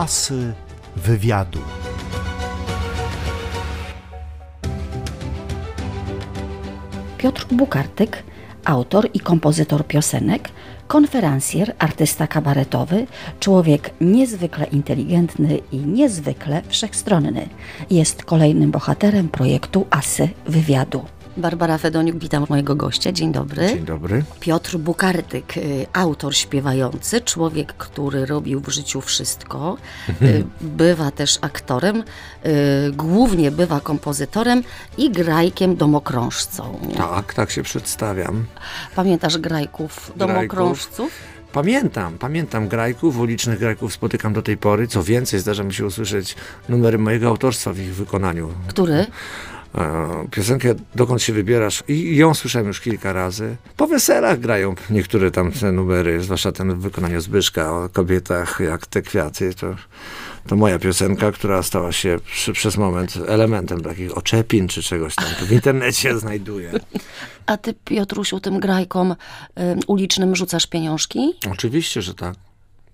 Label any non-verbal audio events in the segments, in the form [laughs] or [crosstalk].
Asy wywiadu. Piotr Bukartyk, autor i kompozytor piosenek, konferencjer, artysta kabaretowy, człowiek niezwykle inteligentny i niezwykle wszechstronny. Jest kolejnym bohaterem projektu Asy Wywiadu. Barbara Fedoniuk, witam mojego gościa. Dzień dobry. Dzień dobry. Piotr Bukartyk, y, autor śpiewający, człowiek, który robił w życiu wszystko. Y, Bywa też aktorem, y, głównie bywa kompozytorem i grajkiem domokrążcą. Tak, tak się przedstawiam. Pamiętasz grajków domokrążców? Pamiętam, pamiętam grajków, ulicznych grajków spotykam do tej pory. Co więcej, zdarza mi się usłyszeć numery mojego autorstwa w ich wykonaniu. Który? E, Piosenkę Dokąd się wybierasz i ją słyszałem już kilka razy. Po weselach grają niektóre tam te numery, zwłaszcza ten w wykonaniu Zbyszka o kobietach jak te kwiaty. To, to moja piosenka, która stała się przy, przez moment elementem takich oczepin czy czegoś tam. To w internecie [laughs] znajduję. A ty, Piotrusiu, tym grajkom y, ulicznym rzucasz pieniążki? Oczywiście, że tak.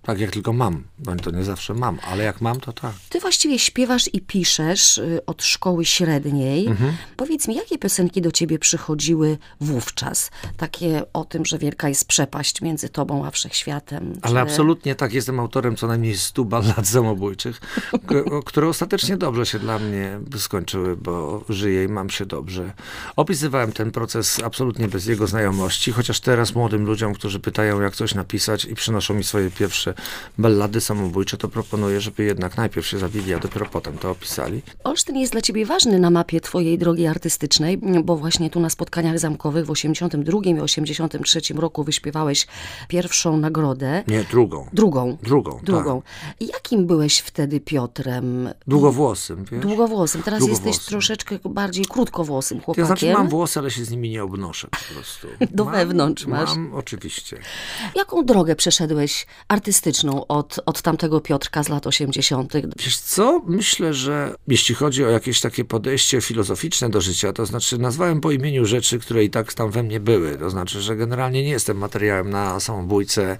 Tak jak tylko mam. Bo to nie zawsze mam, ale jak mam, to tak. Ty właściwie śpiewasz i piszesz y, od szkoły średniej. Powiedz mi, jakie piosenki do ciebie przychodziły wówczas? Takie o tym, że wielka jest przepaść między tobą a wszechświatem. Ale czy- absolutnie tak, jestem autorem co najmniej 100 ballad samobójczych, [laughs] które ostatecznie dobrze się dla mnie skończyły, bo żyję i mam się dobrze. Opisywałem ten proces absolutnie bez jego znajomości, chociaż teraz młodym ludziom, którzy pytają jak coś napisać i przynoszą mi swoje pierwsze ballady samobójcze, to proponuję, żeby jednak najpierw się zabili, a dopiero potem to opisali. Olsztyn jest dla ciebie ważny na mapie twojej drogi artystycznej, bo właśnie tu na spotkaniach zamkowych w 82 i 83 roku wyśpiewałeś pierwszą nagrodę. Nie, drugą. Drugą. Drugą, Drugą. I jakim byłeś wtedy Piotrem? Długowłosym, wiesz? Długowłosym. Teraz Długowłosym. jesteś troszeczkę bardziej krótkowłosym chłopakiem. znaczy mam włosy, ale się z nimi nie obnoszę po prostu. [laughs] Do mam, wewnątrz masz. Mam, oczywiście. Jaką drogę przeszedłeś artystyczną od, od tamtego Piotrka z lat 80.? Wiesz co? Myślę, że jeśli chodzi o jakieś takie podejście filozoficzne do życia, to znaczy nazwałem po imieniu rzeczy, które i tak tam we mnie były. To znaczy, że generalnie nie jestem materiałem na samobójcę,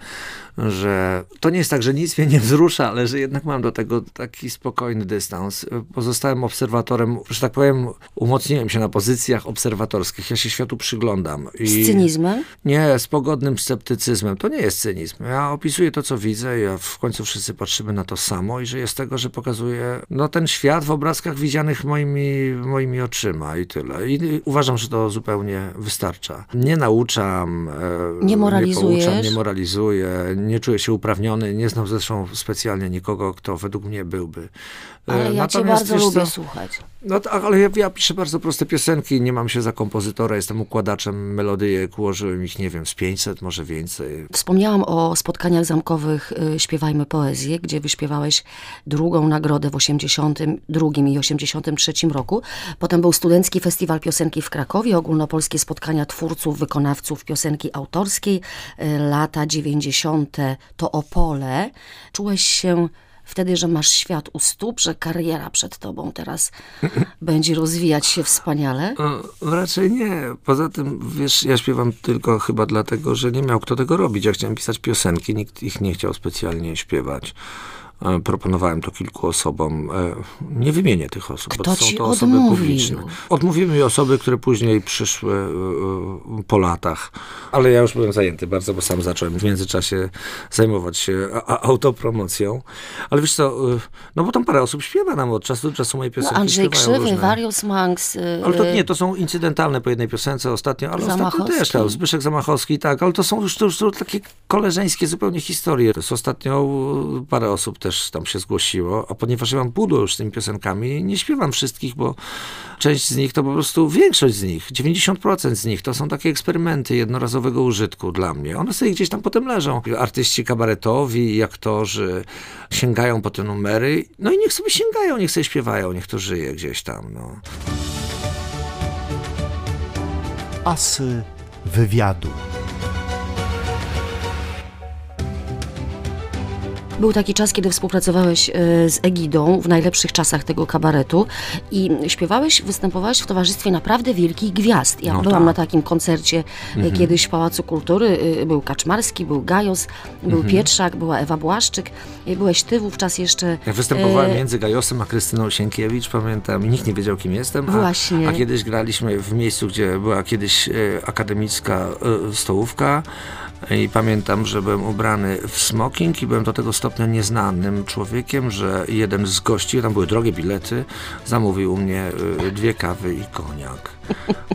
że to nie jest tak, że nic mnie nie wzrusza, ale że jednak mam do tego taki spokojny dystans. Pozostałem obserwatorem, że tak powiem, umocniłem się na pozycjach obserwatorskich. Ja się światu przyglądam. I... Z cynizmem? Nie, z pogodnym sceptycyzmem. To nie jest cynizm. Ja opisuję to, co widzę, ja w końcu wszyscy patrzymy na to samo i żyję z tego, że pokazuję no, ten świat w obrazkach widzianych moimi, moimi oczyma i tyle. I uważam, że to zupełnie wystarcza. Nie nauczam, e, Nie moralizujesz? Nie, pouczam, nie moralizuję, nie czuję się uprawniony. Nie znam zresztą specjalnie nikogo, kto według mnie byłby. E, Ale ja cię bardzo lubię co, słuchać. no tak, ale ja, ja piszę bardzo proste piosenki, nie mam się za kompozytora, jestem układaczem melodyjek, ułożyłem ich, nie wiem, z 500, może więcej. Wspomniałam o spotkaniach zamkowych y, Śpiewajmy Poezję, gdzie wyśpiewałeś drugą nagrodę w 82 i 83 roku. Potem był Studencki Festiwal Piosenki w Krakowie, ogólnopolskie spotkania twórców, wykonawców piosenki autorskiej. Y, Lata 90. to Opole. Czułeś się wtedy, że masz świat u stóp, że kariera przed tobą teraz [clears throat] będzie rozwijać się wspaniale? E, Raczej nie. Poza tym, wiesz, ja śpiewam tylko chyba dlatego, że nie miał kto tego robić. Ja chciałem pisać piosenki, nikt ich nie chciał specjalnie śpiewać. E, Proponowałem to kilku osobom. E, Nie wymienię tych osób, Kto bo to są to osoby odmówił? publiczne. Odmówiły mi osoby, które później przyszły e, po latach. Ale ja już byłem zajęty bardzo, bo sam zacząłem w międzyczasie zajmować się autopromocją. Ale wiesz co, no bo tam parę osób śpiewa nam od czasu do czasu moje No piosenki. Andrzej śpiewają Krzywy, różne. Warius Manx. y, Ale to y, nie, to są incydentalne po jednej piosence ostatnio, ale ostatnio Zamachowski. też, tak, Zbyszek Zamachowski, tak, ale to są już, to już są takie koleżeńskie zupełnie historie. To jest ostatnio parę osób też tam się zgłosiło, a ponieważ ja mam pudło już z tymi piosenkami, nie śpiewam wszystkich, bo część z nich to po prostu, większość z nich, 90% z nich to są takie eksperymenty jednorazowego użytku dla mnie. One sobie gdzieś tam potem leżą. Artyści kabaretowi i aktorzy sięgają po te numery, no i niech sobie sięgają, niech sobie śpiewają, niech to żyje gdzieś tam, no. Asy wywiadu. Był taki czas, kiedy współpracowałeś e, z Egidą w najlepszych czasach tego kabaretu i śpiewałeś, występowałeś w towarzystwie naprawdę wielkich gwiazd. Ja No byłam tak. na takim koncercie e, kiedyś w Pałacu Kultury. e, Był Kaczmarski, był Gajos, był Pietrzak, była Ewa Błaszczyk. Byłeś ty wówczas jeszcze... Ja występowałem e, między Gajosem a Krystyną Sienkiewicz, pamiętam, i nikt nie wiedział, kim jestem. A, Właśnie. A kiedyś graliśmy w miejscu, gdzie była kiedyś akademicka stołówka i pamiętam, że byłem ubrany w smoking i byłem do tego stopnia nieznanym człowiekiem, że jeden z gości, tam były drogie bilety, zamówił u mnie e, dwie kawy i koniak.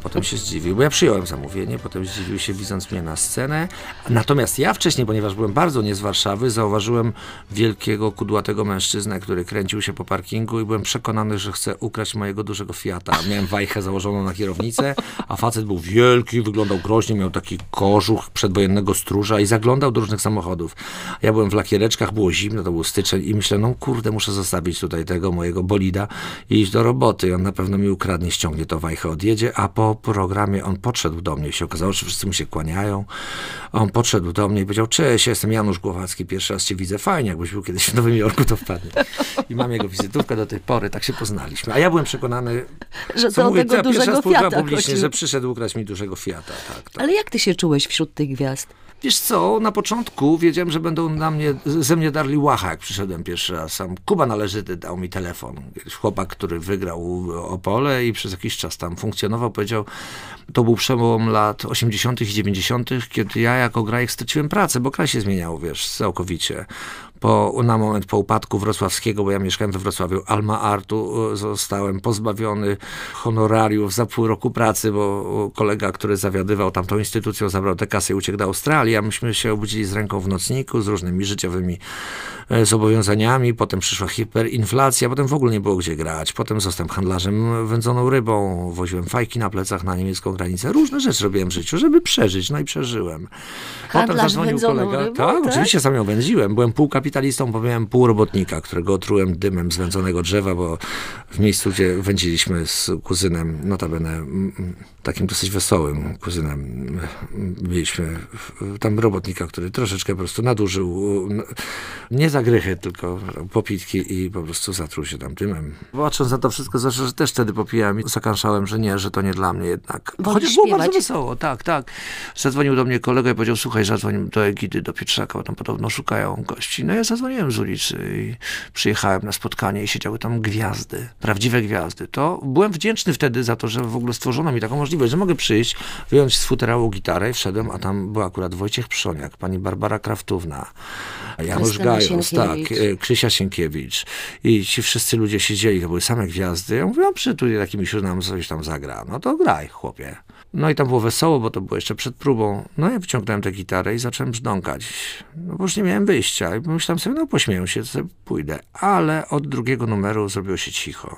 Potem się zdziwił, bo ja przyjąłem zamówienie, potem zdziwił się widząc mnie na scenę. Natomiast ja wcześniej, ponieważ byłem bardzo nie z Warszawy, zauważyłem wielkiego, kudłatego mężczyznę, który kręcił się po parkingu i byłem przekonany, że chce ukraść mojego dużego Fiata. Miałem wajchę założoną na kierownicę, a facet był wielki, wyglądał groźnie, miał taki kożuch przedwojennego stróża i zaglądał do różnych samochodów. Ja byłem w lakiereczkach, było zimno, to był styczeń i myślę, no kurde, muszę zostawić tutaj tego mojego bolida i iść do roboty. I on na pewno mi ukradnie, ściągnie to wajchę, odjedzie, a po programie on podszedł do mnie i się okazało, że wszyscy mu się kłaniają. On podszedł do mnie i powiedział, cześć, ja jestem Janusz Głowacki, pierwszy raz cię widzę, fajnie, jakbyś był kiedyś w Nowym Jorku, to wpadnie. I mam jego wizytówkę do tej pory, tak się poznaliśmy. A ja byłem przekonany, Że co mówię, tego ja dużego Fiata publicznie, chodziło. że przyszedł ukraść mi dużego Fiata. Tak, tak. Ale jak ty się czułeś wśród tych gwiazd? Wiesz co, na początku wiedziałem, że będą na mnie, ze mnie darli łacha, jak przyszedłem pierwszy raz. Sam Kuba Należyty dał mi telefon. Chłopak, który wygrał Opole i przez jakiś czas tam funkcjonował, powiedział, to był przełom lat 80. i 90., kiedy ja jako grajek straciłem pracę, bo kraj się zmieniał, wiesz, całkowicie. Po, na moment po upadku wrocławskiego, bo ja mieszkałem we Wrocławiu, Alma Artu, e, zostałem pozbawiony honorariów za pół roku pracy, bo kolega, który zawiadywał tamtą instytucją, zabrał tę kasę i uciekł do Australii, a myśmy się obudzili z ręką w nocniku, z różnymi życiowymi e, zobowiązaniami, potem przyszła hiperinflacja, potem w ogóle nie było gdzie grać, potem zostałem handlarzem wędzoną rybą, woziłem fajki na plecach na niemiecką granicę, różne rzeczy robiłem w życiu, żeby przeżyć, no i przeżyłem. Handlarz wędzoną rybą, tak, tak? oczywiście sam ją wędziłem, byłem półkapitalistą, bo miałem pół robotnika, którego otrułem dymem z wędzonego drzewa, bo w miejscu, gdzie wędziliśmy z kuzynem, notabene takim dosyć wesołym kuzynem, mieliśmy tam robotnika, który troszeczkę po prostu nadużył, nie zagrychy, tylko popitki i po prostu zatruł się tam dymem. Patrząc na to wszystko, zawsze, że też wtedy popijałem i zakanszałem, że nie, że to nie dla mnie jednak. Wolisz Chociaż było bardzo wesoło, tak, tak. Zadzwonił do mnie kolega i powiedział, słuchaj, zadzwoń do Egidy, do Pietrzaka, bo tam podobno szukają gości. No ja zadzwoniłem z ulicy i przyjechałem na spotkanie i siedziały tam gwiazdy, prawdziwe gwiazdy. To byłem wdzięczny wtedy za to, że w ogóle stworzono mi taką możliwość, że mogę przyjść, wyjąć z futerału gitarę i wszedłem, a tam był akurat Wojciech Przoniak, pani Barbara Kraftówna, Janusz Gajos, tak, e, Krzysia Sienkiewicz i ci wszyscy ludzie siedzieli, to były same gwiazdy. Ja mówię, no przytul takimi nam coś tam zagra. No to graj, chłopie. No i tam było wesoło, bo to było jeszcze przed próbą. No ja wyciągnąłem tę gitarę i zacząłem brzdąkać. No bo już nie miałem wyjścia. I myślałem sobie, no pośmieję się, sobie pójdę. Ale od drugiego numeru zrobiło się cicho.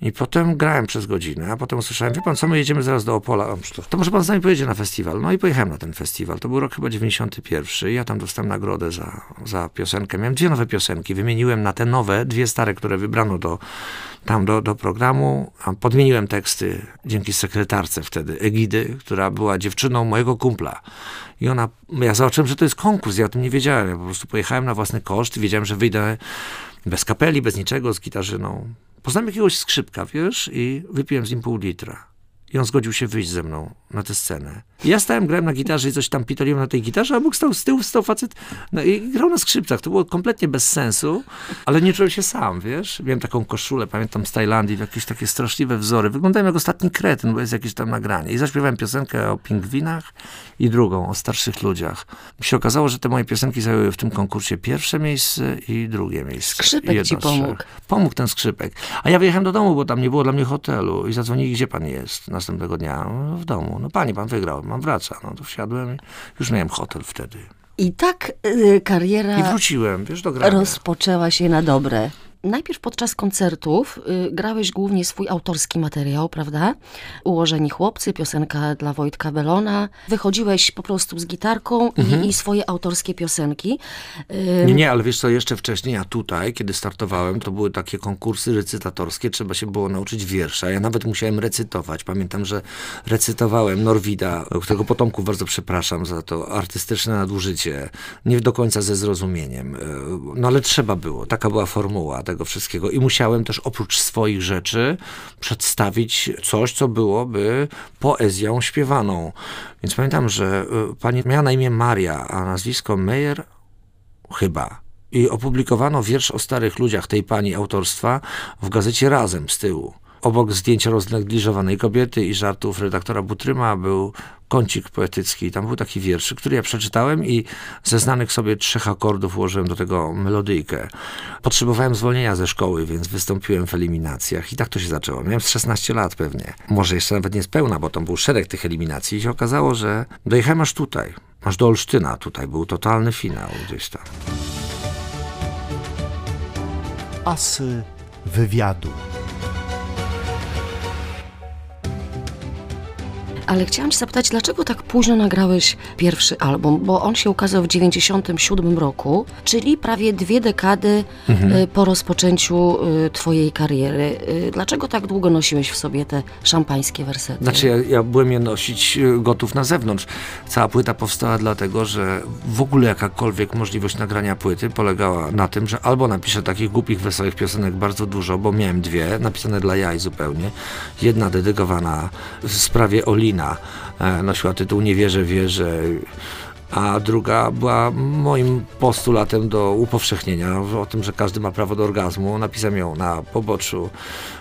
I potem grałem przez godzinę, a potem usłyszałem, wie pan co, my jedziemy zaraz do Opola. To, może pan z nami pojedzie na festiwal. No i pojechałem na ten festiwal. To był rok chyba 91. Ja tam dostałem nagrodę za, za piosenkę. Miałem dwie nowe piosenki. Wymieniłem na te nowe, dwie stare, które wybrano do, tam do, do programu. Podmieniłem teksty dzięki sekretarce wtedy, Egidy, która była dziewczyną mojego kumpla. I ona, ja zobaczyłem, że to jest konkurs. Ja o tym nie wiedziałem. Ja po prostu pojechałem na własny koszt. Wiedziałem, że wyjdę bez kapeli, bez niczego, z gitarzyną. Poznałem jakiegoś skrzypka, wiesz, i wypiłem z nim pół litra. I on zgodził się wyjść ze mną na tę scenę. I ja stałem, grałem na gitarze i coś tam pitoliłem na tej gitarze, a obok stał z tyłu, stał facet no i grał na skrzypcach. To było kompletnie bez sensu, ale nie czułem się sam, wiesz. Miałem taką koszulę, pamiętam, z Tajlandii, w jakieś takie straszliwe wzory. Wyglądałem jak ostatni kretyn, bo jest jakieś tam nagranie. I zaśpiewałem piosenkę o pingwinach i drugą, o starszych ludziach. Mi się okazało, że te moje piosenki zajęły w tym konkursie pierwsze miejsce i drugie miejsce. Skrzypek ci pomógł. Pomógł ten skrzypek. A ja wyjechałem do domu, bo tam nie było dla mnie hotelu. I zadzwonili, gdzie pan jest następnego dnia. W domu. No pani, pan wygrał, mam wraca. No to wsiadłem i już miałem hotel wtedy. I tak y, kariera I wróciłem, wiesz, do grania. rozpoczęła się na dobre. Najpierw podczas koncertów y, grałeś głównie swój autorski materiał, prawda? Ułożeni chłopcy, piosenka dla Wojtka Belona. Wychodziłeś po prostu z gitarką i, i swoje autorskie piosenki. Y, Nie, nie, ale wiesz co, jeszcze wcześniej, a tutaj, kiedy startowałem, to były takie konkursy recytatorskie, trzeba się było nauczyć wiersza. Ja nawet musiałem recytować. Pamiętam, że recytowałem Norwida, którego potomków bardzo przepraszam za to artystyczne nadużycie. Nie do końca ze zrozumieniem. E, No ale trzeba było. Taka była formuła tego wszystkiego. I musiałem też oprócz swoich rzeczy przedstawić coś, co byłoby poezją śpiewaną. Więc pamiętam, że e, pani miała na imię Maria, a nazwisko Meyer chyba. I opublikowano wiersz o starych ludziach tej pani autorstwa w gazecie Razem z tyłu. Obok zdjęcia roznegliżowanej kobiety i żartów redaktora Butryma był kącik poetycki. Tam był taki wiersz, który ja przeczytałem i ze znanych sobie trzech akordów ułożyłem do tego melodyjkę. Potrzebowałem zwolnienia ze szkoły, więc wystąpiłem w eliminacjach i tak to się zaczęło. Miałem z 16 lat pewnie. Może jeszcze nawet nie spełna, bo tam był szereg tych eliminacji i się okazało, że dojechałem aż tutaj. Aż do Olsztyna tutaj był totalny finał gdzieś tam. Asy wywiadu. Ale chciałam cię zapytać, dlaczego tak późno nagrałeś pierwszy album? Bo on się ukazał w 97 roku, czyli prawie dwie dekady Mhm. y, po rozpoczęciu y, twojej kariery. Y, Dlaczego tak długo nosiłeś w sobie te szampańskie wersety? Znaczy, ja, ja byłem je nosić gotów na zewnątrz. Cała płyta powstała dlatego, że w ogóle jakakolwiek możliwość nagrania płyty polegała na tym, że albo napiszę takich głupich, wesołych piosenek bardzo dużo, bo miałem dwie, napisane dla jaj zupełnie. Jedna dedykowana w sprawie Olina, e, nosiła tytuł Nie wierzę, wierzę. A druga była moim postulatem do upowszechnienia o tym, że każdy ma prawo do orgazmu. Napisałem ją na poboczu,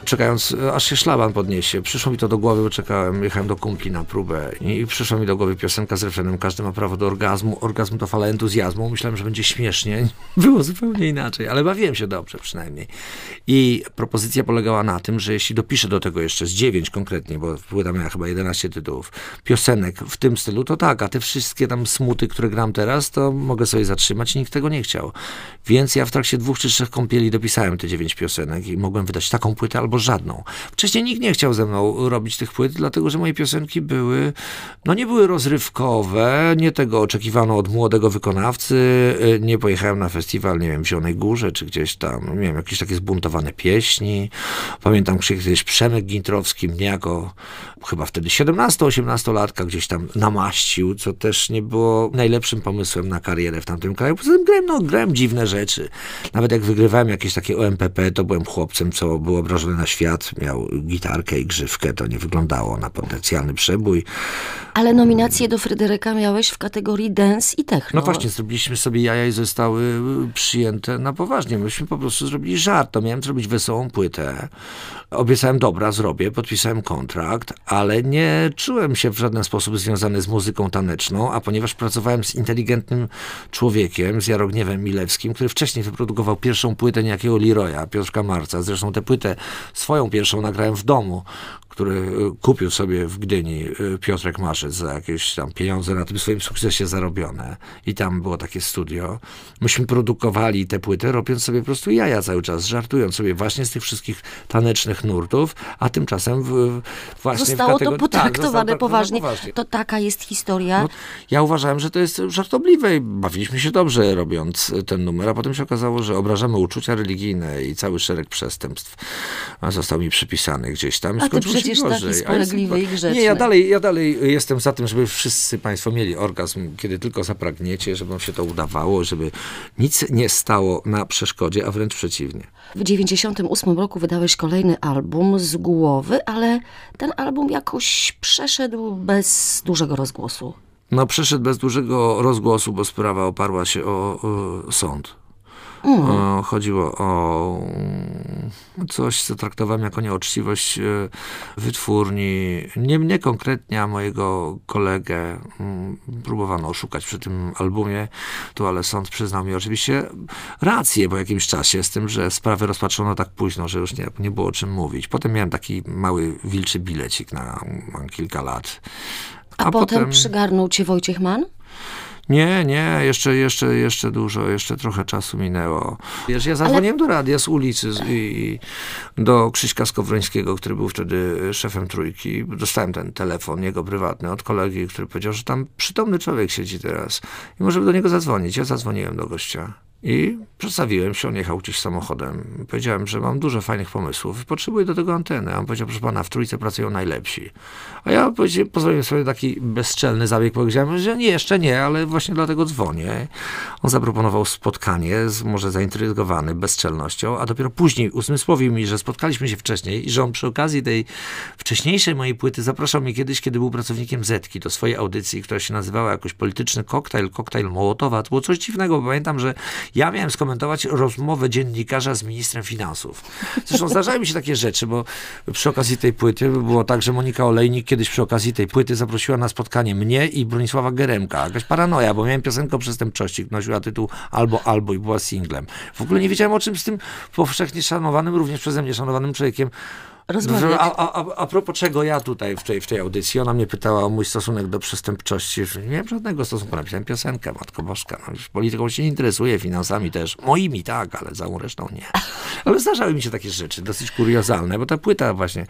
czekając, aż się szlaban podniesie. Przyszło mi to do głowy, bo czekałem, jechałem do kumpli na próbę i przyszła mi do głowy piosenka z refrenem Każdy ma prawo do orgazmu. Orgazm to fala entuzjazmu. Myślałem, że będzie śmiesznie. [laughs] Było zupełnie inaczej, ale bawiłem się dobrze przynajmniej. I propozycja polegała na tym, że jeśli dopiszę do tego jeszcze z dziewięć konkretnie, bo płyta miała chyba 11 tytułów, piosenek w tym stylu, to tak, a te wszystkie tam smuty, które gram teraz, to mogę sobie zatrzymać i nikt tego nie chciał. Więc ja w trakcie dwóch czy trzech kąpieli dopisałem te dziewięć piosenek i mogłem wydać taką płytę albo żadną. Wcześniej nikt nie chciał ze mną robić tych płyt, dlatego że moje piosenki były, no nie były rozrywkowe, nie tego oczekiwano od młodego wykonawcy, y, nie pojechałem na festiwal, nie wiem, w Zielonej Górze, czy gdzieś tam, miałem jakieś takie zbuntowane pieśni. Pamiętam kiedyś Przemek Gintrowski mnie jako chyba wtedy 17-18-latka gdzieś tam namaścił, co też nie było najlepszym pomysłem na karierę w tamtym kraju. Poza tym grałem, no, grałem dziwne rzeczy. Nawet jak wygrywałem jakieś takie OMPP, to byłem chłopcem, co był obrażony na świat, miał gitarkę i grzywkę, to nie wyglądało na potencjalny przebój. Ale nominacje do Fryderyka miałeś w kategorii dance i techno. No właśnie, zrobiliśmy sobie jaja i zostały y, przyjęte na poważnie. Myśmy po prostu zrobili żart. To miałem zrobić wesołą płytę. Obiecałem, dobra, zrobię, podpisałem kontrakt, ale nie czułem się w żaden sposób związany z muzyką taneczną, a ponieważ pracowałem z inteligentnym człowiekiem, z Jarogniewem Milewskim, który wcześniej wyprodukował pierwszą płytę niejakiego Leroya, Piotrka Marca. Zresztą tę płytę swoją pierwszą nagrałem w domu, który y, kupił sobie w Gdyni y, Piotrek Marzec za jakieś tam pieniądze na tym swoim sukcesie zarobione. I tam było takie studio. Myśmy produkowali tę płytę, robiąc sobie po prostu jaja cały czas, żartując sobie właśnie z tych wszystkich tanecznych nurtów, a tymczasem w, właśnie Zostało w kategor- to Tak, potraktowane zostało poważnie. poważnie. To taka jest historia. No, ja uważałem, że to jest żartobliwe i bawiliśmy się dobrze robiąc ten numer, a potem się okazało, że obrażamy uczucia religijne i cały szereg przestępstw został mi przypisany gdzieś tam. A ty przecież taki gorzej. A spolegliwy jestem- i grzeczny. Nie, ja dalej, ja dalej jestem za tym, żeby wszyscy państwo mieli orgazm, kiedy tylko zapragniecie, żeby wam się to udawało, żeby nic nie stało na przeszkodzie, a wręcz przeciwnie. W 98 roku wydałeś kolejny album z głowy, ale ten album jakoś przeszedł bez dużego rozgłosu. No, przeszedł bez dużego rozgłosu, bo sprawa oparła się o, o sąd. Mm. Chodziło o mm, coś, co traktowałem jako nieoczciwość e, wytwórni. Nie mnie konkretnie, a mojego kolegę mm, próbowano oszukać przy tym albumie, tu ale sąd przyznał mi oczywiście rację po jakimś czasie, z tym, że sprawę rozpatrzono tak późno, że już nie, nie było o czym mówić. Potem miałem taki mały wilczy bilecik na, na kilka lat. A, potem, przygarnął cię Wojciech Mann? Nie, nie, jeszcze, jeszcze, jeszcze dużo, jeszcze trochę czasu minęło. Wiesz, ja zadzwoniłem do radia z ulicy z, i do Krzyśka Skowrońskiego, który był wtedy szefem Trójki. Dostałem ten telefon, jego prywatny, od kolegi, który powiedział, że tam przytomny człowiek siedzi teraz i może do niego zadzwonić. Ja zadzwoniłem do gościa. I przedstawiłem się, on jechał gdzieś samochodem. Powiedziałem, że mam dużo fajnych pomysłów potrzebuję do tego anteny. A on powiedział, proszę pana, w trójce pracują najlepsi. A ja pozwoliłem sobie taki bezczelny zabieg. Powiedziałem, że nie, jeszcze nie, ale właśnie dlatego dzwonię. On zaproponował spotkanie, może zaintrygowany bezczelnością, a dopiero później uzmysłowił mi, że spotkaliśmy się wcześniej i że on przy okazji tej wcześniejszej mojej płyty zapraszał mnie kiedyś, kiedy był pracownikiem Zetki, do swojej audycji, która się nazywała jakoś polityczny koktajl, koktajl Mołotowa. To było coś dziwnego, bo pamiętam, że ja miałem skomentować rozmowę dziennikarza z ministrem finansów. Zresztą zdarzają mi się takie rzeczy, bo przy okazji tej płyty było tak, że Monika Olejnik kiedyś przy okazji tej płyty zaprosiła na spotkanie mnie i Bronisława Geremka. Jakaś paranoja, bo miałem piosenkę o przestępczości, nosiła tytuł Albo Albo i była singlem. W ogóle nie wiedziałem o czym z tym powszechnie szanowanym, również przeze mnie szanowanym człowiekiem Rozmawiać. a, a, a propos czego ja tutaj w tej, w tej audycji, ona mnie pytała o mój stosunek do przestępczości. Nie miałem żadnego stosunku, napisałem piosenkę, Matko Boska. No, polityką się nie interesuje, finansami też. Moimi tak, ale całą resztą nie. Ale zdarzały mi się takie rzeczy, dosyć kuriozalne, bo ta płyta właśnie,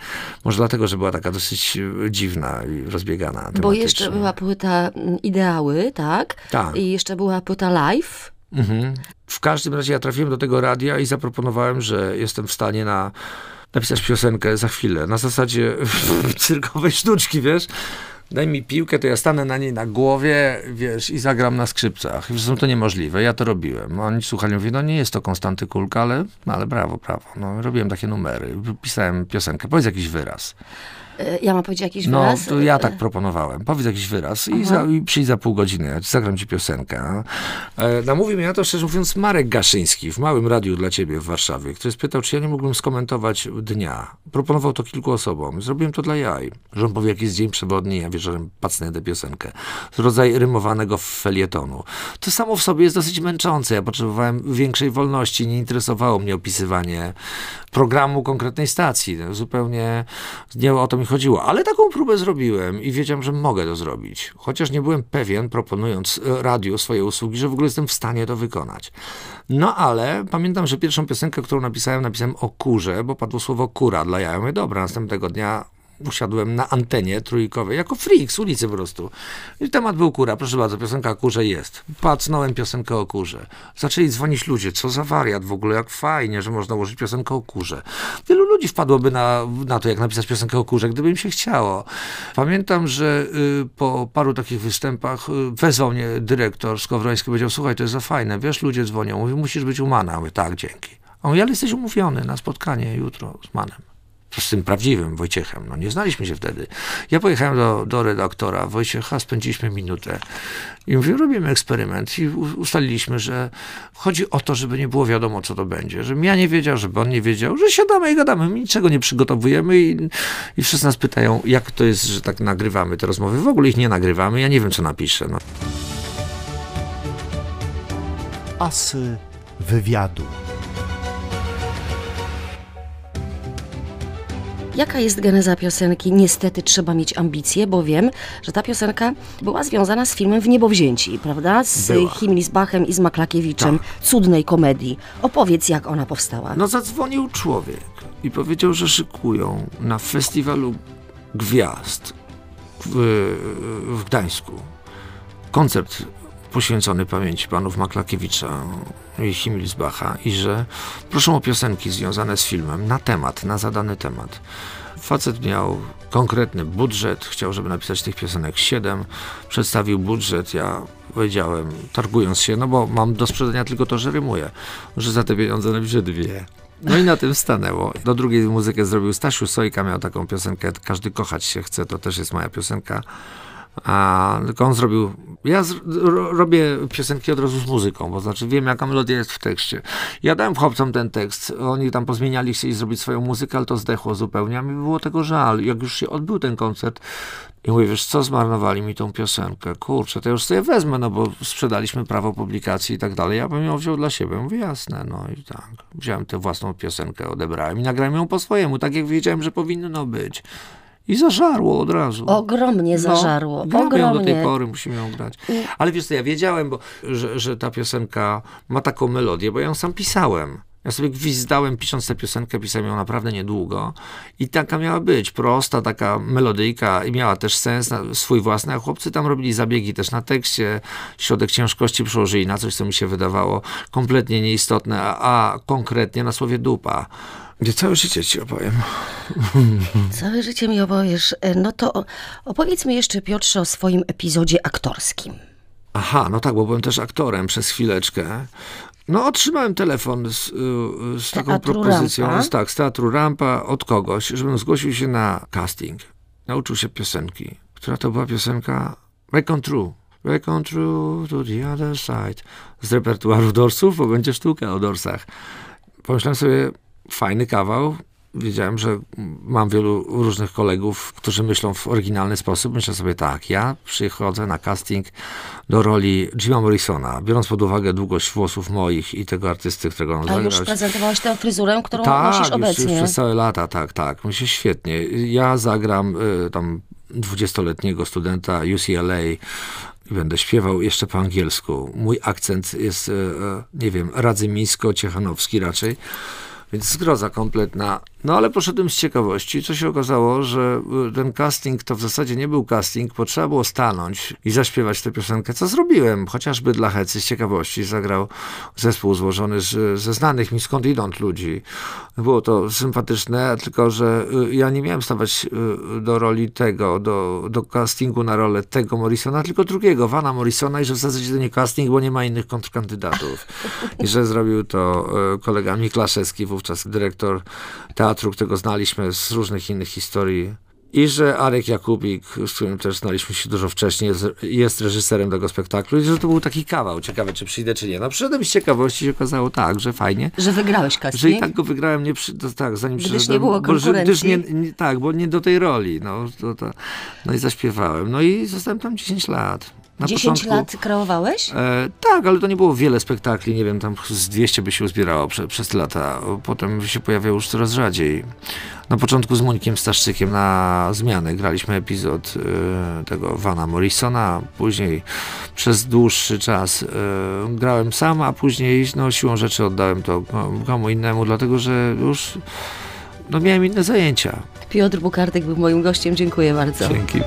może dlatego, że była taka dosyć e, dziwna i rozbiegana Bo jeszcze była płyta mm, Ideały, tak? Tak. I jeszcze była płyta Live. Mhm. W każdym razie ja trafiłem do tego radia i zaproponowałem, że jestem w stanie na napisać piosenkę za chwilę. Na zasadzie [laughs] cyrkowej sztuczki, wiesz? Daj mi piłkę, to ja stanę na niej na głowie, wiesz, i zagram na skrzypcach. Zresztą to niemożliwe, ja to robiłem. Oni słuchali, mówię, no nie jest to Konstanty Kulka, ale, ale brawo, brawo. No, robiłem takie numery, pisałem piosenkę, powiedz jakiś wyraz. E, Ja mam powiedzieć jakiś No, wyraz? to ja tak proponowałem. Powiedz jakiś wyraz i, za, i przyjdź za pół godziny, ja zagram ci piosenkę. E, namówił mnie na to, szczerze mówiąc, Marek Gaszyński w małym radiu dla ciebie w Warszawie, który spytał, czy ja nie mógłbym skomentować dnia. Proponował to kilku osobom. Zrobiłem to dla jaj. Że on powie, jaki jest dzień przewodni, ja wieczorem pacnę tę piosenkę. Rodzaj rymowanego felietonu. To samo w sobie jest dosyć męczące. Ja potrzebowałem większej wolności. Nie interesowało mnie opisywanie programu konkretnej stacji. No, Zupełnie nie o to mi chodziło. Ale taką próbę zrobiłem i wiedziałem, że mogę to zrobić. Chociaż nie byłem pewien, proponując radiu swoje usługi, że w ogóle jestem w stanie to wykonać. No ale pamiętam, że pierwszą piosenkę, którą napisałem, napisałem o kurze, bo padło słowo kura dla jaja. Ja mówię, dobra, następnego dnia usiadłem na antenie trójkowej, jako freak z ulicy po prostu. I temat był kura, proszę bardzo, piosenka o kurze jest. Pacnąłem piosenkę o kurze. Zaczęli dzwonić ludzie, co za wariat w ogóle, jak fajnie, że można ułożyć piosenkę o kurze. Wielu ludzi wpadłoby na, na to, jak napisać piosenkę o kurze, gdyby im się chciało. Pamiętam, że y, po paru takich występach y, wezwał mnie dyrektor Skowroński, powiedział, słuchaj, to jest za fajne, wiesz, ludzie dzwonią, mówi, musisz być u Mana. Ja Mówię, tak, dzięki. A on mówi, ale jesteś umówiony na spotkanie jutro z Manem z tym prawdziwym Wojciechem. No nie znaliśmy się wtedy. Ja pojechałem do, do redaktora Wojciecha, spędziliśmy minutę i mówię, robimy eksperyment i ustaliliśmy, że chodzi o to, żeby nie było wiadomo, co to będzie. Żebym ja nie wiedział, żeby on nie wiedział, że siadamy i gadamy, my niczego nie przygotowujemy i, i wszyscy nas pytają, jak to jest, że tak nagrywamy te rozmowy. W ogóle ich nie nagrywamy, ja nie wiem, co napiszę. No. Asy wywiadu. Jaka jest geneza piosenki? Niestety trzeba mieć ambicje, bo wiem, że ta piosenka była związana z filmem W niebowzięci, prawda? Z Była. Himlisbachem i z Maklakiewiczem. Cudnej komedii. Opowiedz, jak ona powstała. No zadzwonił człowiek i powiedział, że szykują na festiwalu gwiazd w, w Gdańsku koncert poświęcony pamięci panów Maklakiewicza i Himmelsbacha i że proszą o piosenki związane z filmem na temat, na zadany temat. Facet miał konkretny budżet, chciał, żeby napisać tych piosenek 7, przedstawił budżet, ja powiedziałem, targując się, no bo mam do sprzedania tylko to, że rymuję, że za te pieniądze napiszę dwie. No i na tym stanęło. Do drugiej muzykę zrobił Stasiu Sojka, miał taką piosenkę Każdy kochać się chce, to też jest moja piosenka. A tylko on zrobił. Ja z, ro, robię piosenki od razu z muzyką, bo znaczy wiem, jaka melodia jest w tekście. Ja dałem chłopcom ten tekst, oni tam pozmieniali, chcieli zrobić swoją muzykę, ale to zdechło zupełnie, a mi było tego żal. Jak już się odbył ten koncert, i mówię, wiesz co, zmarnowali mi tą piosenkę. Kurczę, to już sobie wezmę, no bo sprzedaliśmy prawo publikacji i tak dalej. Ja bym ją wziął dla siebie. Mówię, jasne, no i tak. Wziąłem tę własną piosenkę, odebrałem i nagrałem ją po swojemu, tak jak wiedziałem, że powinno być. I zażarło od razu. Ogromnie zażarło. No, gramy ją do tej ogromnie. pory, musimy ją grać. Ale wiesz co, ja wiedziałem, bo, że, że ta piosenka ma taką melodię, bo ja ją sam pisałem. Ja sobie gwizdałem, pisząc tę piosenkę, pisałem ją naprawdę niedługo i taka miała być, prosta, taka melodyjka i miała też sens swój własny, a chłopcy tam robili zabiegi też na tekście, środek ciężkości przełożyli na coś, co mi się wydawało kompletnie nieistotne, a, a konkretnie na słowie dupa. Gdzie całe życie ci opowiem. [laughs] Całe życie mi opowiesz. E, No to opowiedz mi jeszcze, Piotrze, o swoim epizodzie aktorskim. Aha, no tak, bo byłem też aktorem przez chwileczkę. No, otrzymałem telefon z, y, z taką propozycją, Rampa? z, tak, z Teatru Rampa od kogoś, żebym zgłosił się na casting. Nauczył się piosenki. Która to była piosenka? Back on True. Back on True to the other side. Z repertuaru Dorsów, bo będzie sztuka o Dorsach. Pomyślałem sobie, fajny kawał. Wiedziałem, że mam wielu różnych kolegów, którzy myślą w oryginalny sposób. Myślę sobie tak, ja przychodzę na casting do roli Jima Morrisona, biorąc pod uwagę długość włosów moich i tego artysty, którego on A już zagrał. prezentowałeś tę fryzurę, którą Tak, nosisz już, już obecnie. przez całe lata, tak, tak. Się świetnie. Ja zagram y, tam 20-letniego studenta UCLA i będę śpiewał jeszcze po angielsku. Mój akcent jest, y, y, nie wiem, radzymińsko-ciechanowski raczej. Więc zgroza kompletna. No ale poszedłem z ciekawości. Co się okazało, że y, ten casting to w zasadzie nie był casting, bo trzeba było stanąć i zaśpiewać tę piosenkę, co zrobiłem. Chociażby dla hecy z ciekawości zagrał zespół złożony z, ze znanych mi skądinąd ludzi. Było to sympatyczne, tylko że y, ja nie miałem stawać y, do roli tego, do, do castingu na rolę tego Morrisona, tylko drugiego, Vana Morrisona i że w zasadzie to nie casting, bo nie ma innych kontrkandydatów. I że zrobił to kolega Miklaszewski, wówczas dyrektor teatru, którego znaliśmy z różnych innych historii. I że Arek Jakubik, z którym też znaliśmy się dużo wcześniej, jest, jest reżyserem tego spektaklu i że to był taki kawał. Ciekawe, czy przyjdę, czy nie. No przyszedłem z ciekawości się okazało tak, że fajnie. Że wygrałeś casting? Że i tak go wygrałem, nie przy, to, tak, zanim Gdyż przyszedłem. nie było bo, że- Gdyż nie, konkurencji. nie, tak, bo nie do tej roli. No, to, to, no i zaśpiewałem. No i zostałem tam 10 lat. Na 10 początku, lat kreowałeś? E, tak, ale to nie było wiele spektakli, nie wiem, tam z 200 by się uzbierało prze, przez te lata. Potem się pojawiało już coraz rzadziej. Na początku z Monikiem Staszczykiem na zmianę graliśmy epizod e, tego Vana Morrisona, później przez dłuższy czas e, grałem sam, a później no, siłą rzeczy oddałem to komu innemu, dlatego że już no, miałem inne zajęcia. Piotr Bukartyk był moim gościem. Dziękuję bardzo. Dzięki.